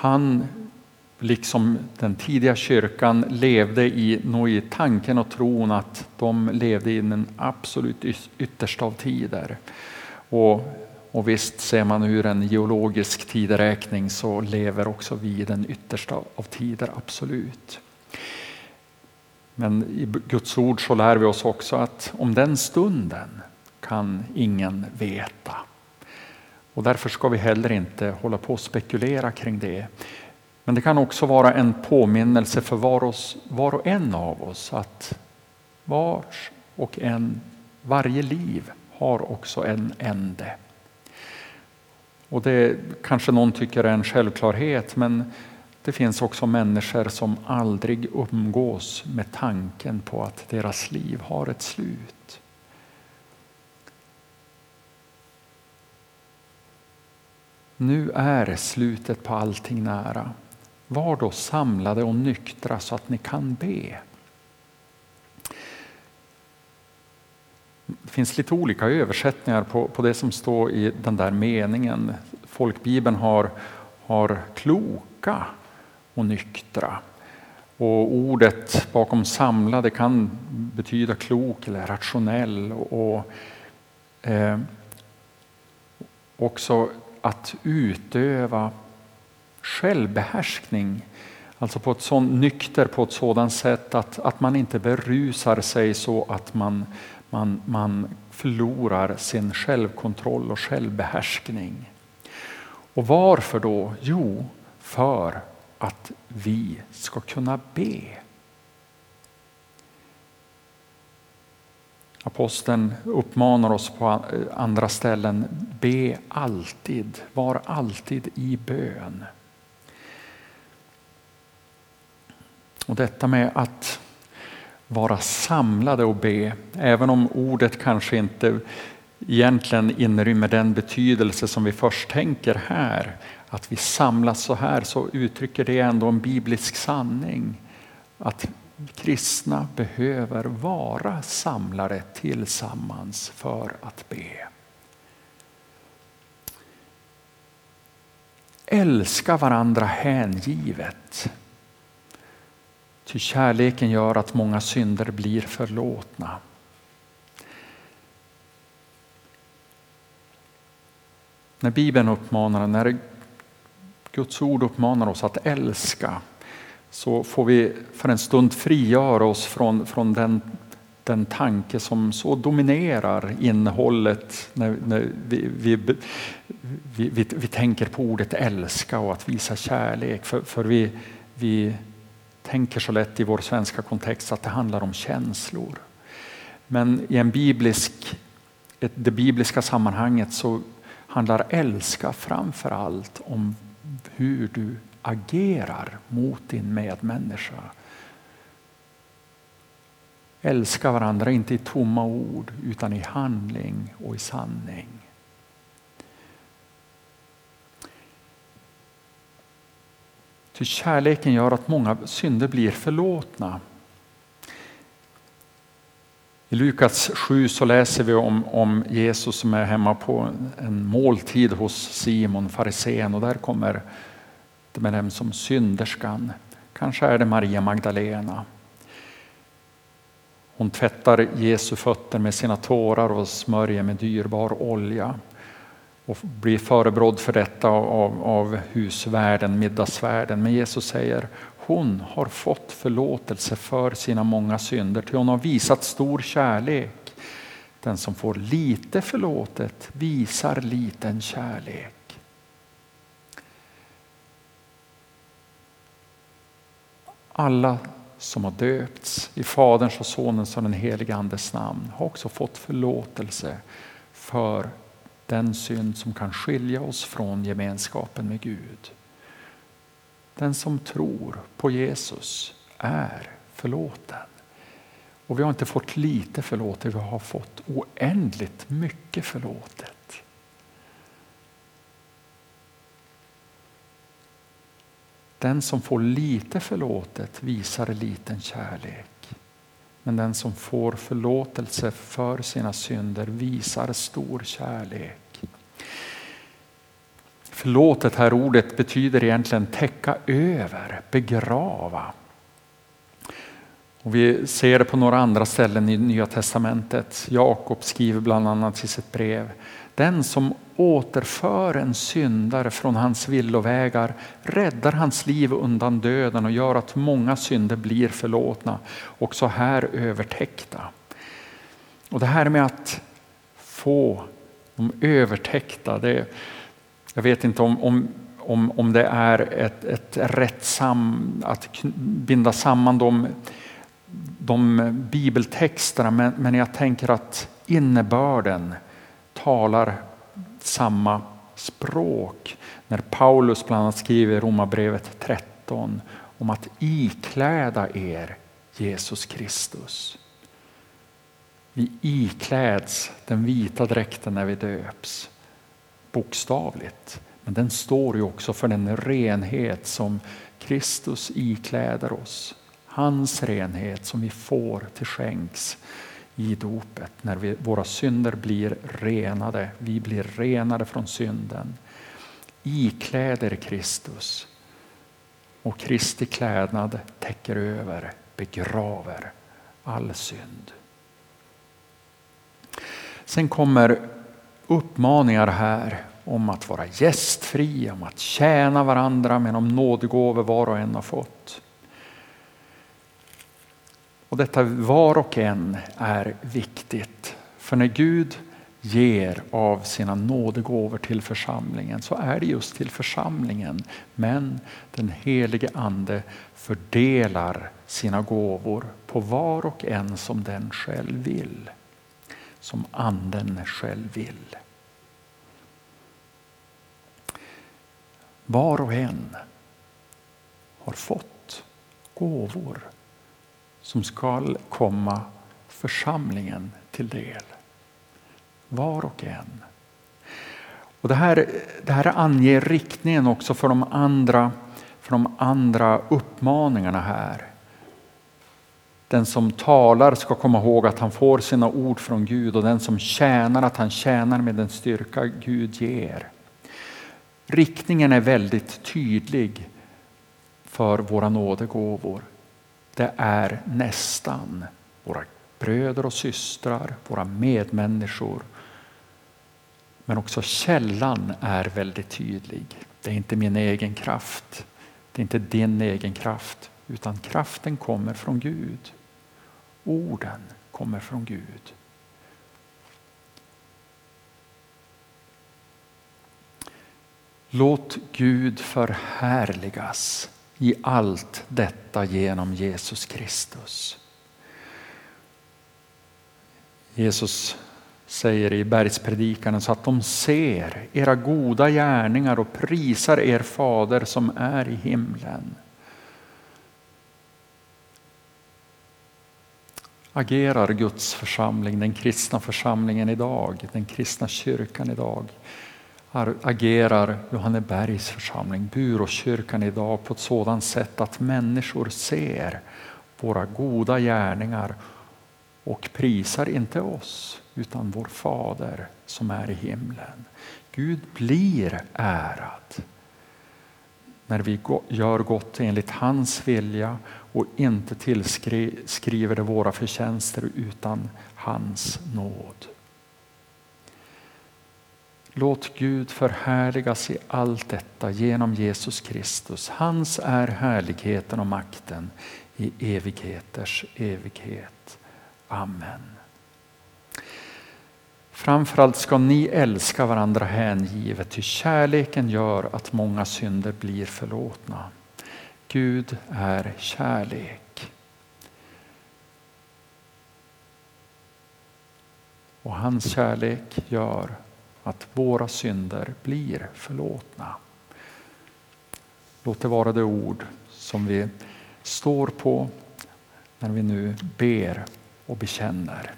han, liksom den tidiga kyrkan, levde i, nog i tanken och tron att de levde i den absolut yttersta av tider. Och, och visst ser man ur en geologisk tideräkning så lever också vi i den yttersta av tider, absolut. Men i Guds ord så lär vi oss också att om den stunden kan ingen veta. Och därför ska vi heller inte hålla på och spekulera kring det. Men det kan också vara en påminnelse för var, oss, var och en av oss att vars och en, varje liv har också en ände. Och det kanske någon tycker är en självklarhet men det finns också människor som aldrig umgås med tanken på att deras liv har ett slut. Nu är slutet på allting nära. Var då samlade och nyktra så att ni kan be. Det finns lite olika översättningar på, på det som står i den där meningen. Folkbibeln har, har kloka och nyktra. Och ordet bakom samlade kan betyda klok eller rationell. Och, eh, också att utöva självbehärskning. Alltså på ett sånt, nykter på ett sådant sätt att, att man inte berusar sig så att man, man, man förlorar sin självkontroll och självbehärskning. Och varför då? Jo, för att vi ska kunna be. Aposteln uppmanar oss på andra ställen, be alltid, var alltid i bön. Och detta med att vara samlade och be, även om ordet kanske inte egentligen inrymmer den betydelse som vi först tänker här, att vi samlas så här, så uttrycker det ändå en biblisk sanning. Att kristna behöver vara samlade tillsammans för att be. Älska varandra hängivet. Ty kärleken gör att många synder blir förlåtna. När Bibeln uppmanar, när Guds ord uppmanar oss att älska så får vi för en stund frigöra oss från, från den, den tanke som så dominerar innehållet när, när vi, vi, vi, vi, vi tänker på ordet älska och att visa kärlek. För, för vi, vi tänker så lätt i vår svenska kontext att det handlar om känslor. Men i en biblisk, det bibliska sammanhanget så handlar älska framför allt om hur du agerar mot din medmänniska. Älska varandra, inte i tomma ord, utan i handling och i sanning. Ty kärleken gör att många synder blir förlåtna. I Lukas 7 så läser vi om, om Jesus som är hemma på en måltid hos Simon, farisén och där kommer det dem som synderskan. Kanske är det Maria Magdalena. Hon tvättar Jesu fötter med sina tårar och smörjer med dyrbar olja och blir förebrådd för detta av, av husvärden, middagsvärden. Men Jesus säger hon har fått förlåtelse för sina många synder, till hon har visat stor kärlek. Den som får lite förlåtet visar liten kärlek. Alla som har döpts i Faderns och Sonens och den helige Andes namn har också fått förlåtelse för den synd som kan skilja oss från gemenskapen med Gud. Den som tror på Jesus är förlåten. Och vi har inte fått lite förlåtet, vi har fått oändligt mycket förlåtet. Den som får lite förlåtet visar liten kärlek. Men den som får förlåtelse för sina synder visar stor kärlek. Förlåtet här ordet betyder egentligen täcka över, begrava. Och vi ser det på några andra ställen i Nya Testamentet. Jakob skriver bland annat i sitt brev. Den som återför en syndare från hans villovägar räddar hans liv undan döden och gör att många synder blir förlåtna, också här övertäckta. Och det här med att få de övertäckta, det, jag vet inte om, om, om, om det är ett, ett rätt sam, att binda samman de, de bibeltexterna, men, men jag tänker att innebörden talar samma språk. När Paulus bland annat skriver i Romarbrevet 13 om att ikläda er Jesus Kristus. Vi ikläds den vita dräkten när vi döps, bokstavligt. Men den står ju också för den renhet som Kristus ikläder oss. Hans renhet som vi får till skänks i dopet när vi, våra synder blir renade. Vi blir renade från synden. Ikläder Kristus och Kristi klädnad täcker över, begraver all synd. Sen kommer uppmaningar här om att vara gästfria, om att tjäna varandra med de nådegåvor var och en har fått. Och detta var och en är viktigt. För när Gud ger av sina nådegåvor till församlingen så är det just till församlingen. Men den helige ande fördelar sina gåvor på var och en som den själv vill. Som anden själv vill. Var och en har fått gåvor som skall komma församlingen till del. Var och en. Och det, här, det här anger riktningen också för de, andra, för de andra uppmaningarna här. Den som talar ska komma ihåg att han får sina ord från Gud och den som tjänar att han tjänar med den styrka Gud ger. Riktningen är väldigt tydlig för våra nådegåvor det är nästan våra bröder och systrar, våra medmänniskor. Men också källan är väldigt tydlig. Det är inte min egen kraft, det är inte din egen kraft, utan kraften kommer från Gud. Orden kommer från Gud. Låt Gud förhärligas i allt detta genom Jesus Kristus. Jesus säger i bergspredikan så att de ser era goda gärningar och prisar er fader som är i himlen. Agerar Guds församling, den kristna församlingen idag, den kristna kyrkan idag agerar Johannebergs församling, Buråskyrkan idag på ett sådant sätt att människor ser våra goda gärningar och prisar inte oss utan vår Fader som är i himlen. Gud blir ärad när vi gör gott enligt hans vilja och inte tillskriver det våra förtjänster utan hans nåd. Låt Gud förhärligas i allt detta genom Jesus Kristus. Hans är härligheten och makten i evigheters evighet. Amen. Framförallt ska ni älska varandra hängivet, ty kärleken gör att många synder blir förlåtna. Gud är kärlek. Och hans kärlek gör att våra synder blir förlåtna. Låt det vara det ord som vi står på när vi nu ber och bekänner.